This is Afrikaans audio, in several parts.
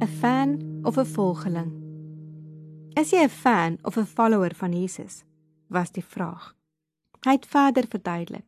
'n fan of 'n volgeling? Is jy 'n fan of 'n follower van Jesus? was die vraag. Hy het verder verduidelik.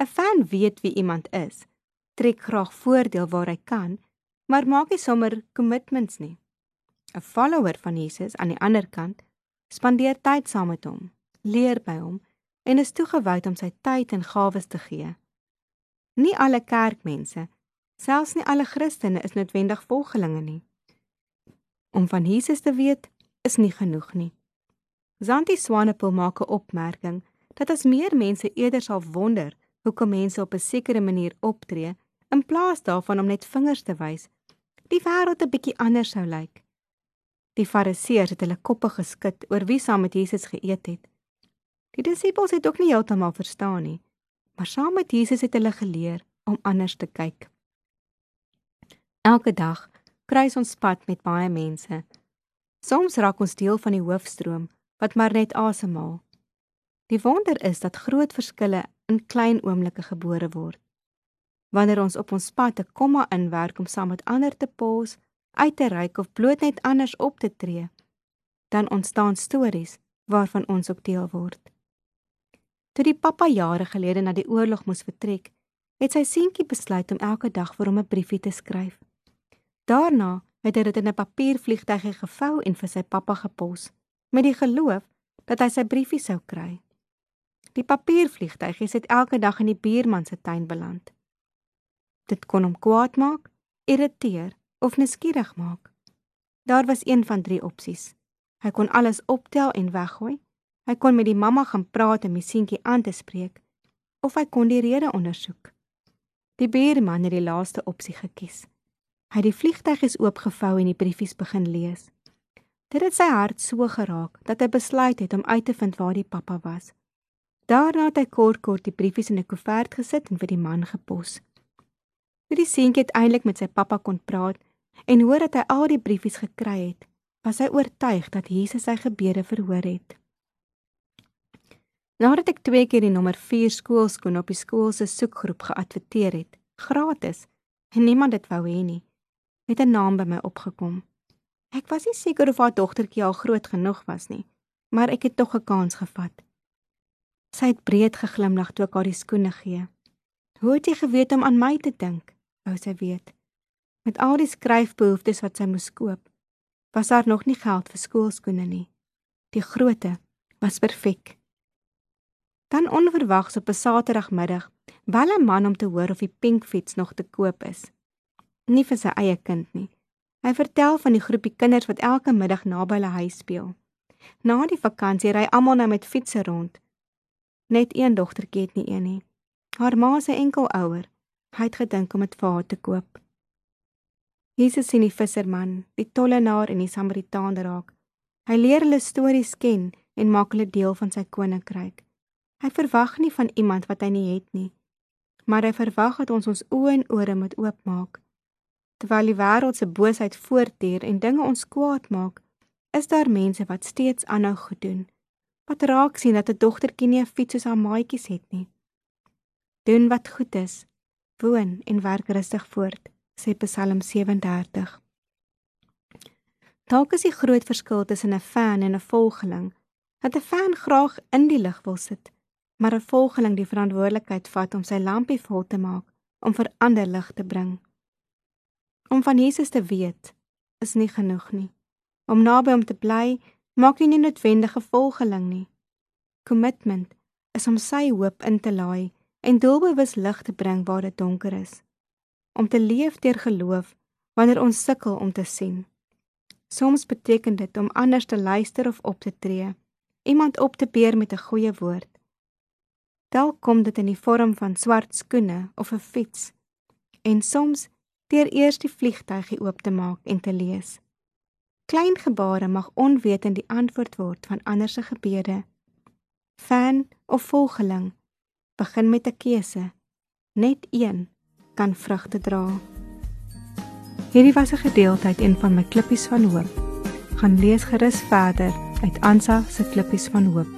'n Fan weet wie iemand is, trek graag voordeel waar hy kan, maar maak nie sommer commitments nie. 'n Follower van Jesus aan die ander kant spandeer tyd saam met hom, leer by hom en is toegewy om sy tyd en gawes te gee. Nie alle kerkmense, selfs nie alle Christene is noodwendig volgelinge nie. Om van Jesus te weet is nie genoeg nie. Zanti Swanepoel maak 'n opmerking dat as meer mense eerder sal wonder hoekom mense op 'n sekere manier optree in plaas daarvan om net vingers te wys, die wêreld 'n bietjie anders sou lyk. Die Fariseërs het hulle koppe geskit oor wie saam met Jesus geëet het. Die disippels het ook nie heeltemal verstaan nie, maar saam met Jesus het hulle geleer om anders te kyk. Elke dag kruis ons pad met baie mense. Soms raak ons deel van die hoofstroom wat maar net asemhaal. Die wonder is dat groot verskille in klein oomblikke gebore word. Wanneer ons op ons pad 'n komma inwerk om saam met ander te pos, uit te reik of bloot net anders op te tree, dan ontstaan stories waarvan ons ook deel word. Toe die pappa jare gelede na die oorlog moes vertrek, het sy seentjie besluit om elke dag vir hom 'n briefie te skryf. Daarna het hy dit in 'n papiervliegtuigie gevou en vir sy pappa gepos met die geloof dat hy sy briefie sou kry. Die papiervliegtuigie het elke dag in die buurman se tuin beland. Dit kon hom kwaad maak, irriteer of nuuskierig maak. Daar was een van drie opsies. Hy kon alles optel en weggooi. Hy kon met die mamma gaan praat en my seentjie aan te spreek of hy kon die rede ondersoek. Die buurman het die laaste opsie gekies. Hy het die vliegtygies oopgevou en die briefies begin lees. Dit het sy hart so geraak dat hy besluit het om uit te vind waar die pappa was. Daarna het hy kort kort die briefies in 'n koevert gesit en vir die man gepos. Toe die seentjie uiteindelik met sy pappa kon praat en hoor dat hy al die briefies gekry het, was hy oortuig dat Jesus sy gebede verhoor het. Nadat ek twee keer die nommer 4 skoolskoen op die skool se soekgroep geadverteer het, gratis, en niemand dit wou hê nie, het 'n naam by my opgekom. Ek was nie seker of haar dogtertjie al groot genoeg was nie, maar ek het tog 'n kans gevat. Sy het breed geglimlag toe ek haar die skoene gee. Hoe het jy geweet om aan my te dink? wou sy weet. Met al die skryfbehoeftes wat sy moes koop, was daar nog nie geld vir skoolskoene nie. Die grootte was perfek. Dan onverwags op 'n Saterdagmiddag bel 'n man om te hoor of die pinkfiets nog te koop is nie vir sy eie kind nie. Hy vertel van die groepie kinders wat elke middag naby hulle huis speel. Na die vakansie ry almal nou met fietsse rond. Net een dogtertjie het nie een nie. Haar ma se enkel ouer. Hy het gedink om dit vir haar te koop. Jesus sien die visserman, die tollenaar en die Samaritaan raak. Hy leer hulle stories ken en maak hulle deel van sy koninkryk. Hy verwag nie van iemand wat hy nie het nie, maar hy verwag dat ons ons oë en ore moet oopmaak Terwyl die wêreld se boosheid voortduur en dinge ons kwaad maak, is daar mense wat steeds aanhou goed doen. Wat raak sien dat 'n dogtertjie nie 'n fiets soos haar maatjies het nie. Doen wat goed is, woon en werk rustig voort, sê Psalm 37. Dalk is die groot verskil tussen 'n fan en 'n volgeling dat 'n fan graag in die lig wil sit, maar 'n volgeling die verantwoordelikheid vat om sy lampie vol te maak om vir ander lig te bring. Om van Jesus te weet is nie genoeg nie. Om naby hom te bly maak jy nie noodwendige volgeling nie. Commitment is om sy hoop in te laai en doelbewus lig te bring waar dit donker is. Om te leef deur geloof wanneer ons sukkel om te sien. Soms beteken dit om anders te luister of op te tree, iemand op te beer met 'n goeie woord. Dalk kom dit in die vorm van swart skoene of 'n fiets. En soms deur eers die vliegtuigie oop te maak en te lees. Klein gebare mag onwetend die antwoord word van ander se gebede. Fan of volgeling begin met 'n keuse. Net een kan vrugte dra. Hierdie was 'n gedeelte uit een van my klippies van hoop. Gaan lees gerus verder uit Ansa se klippies van hoop.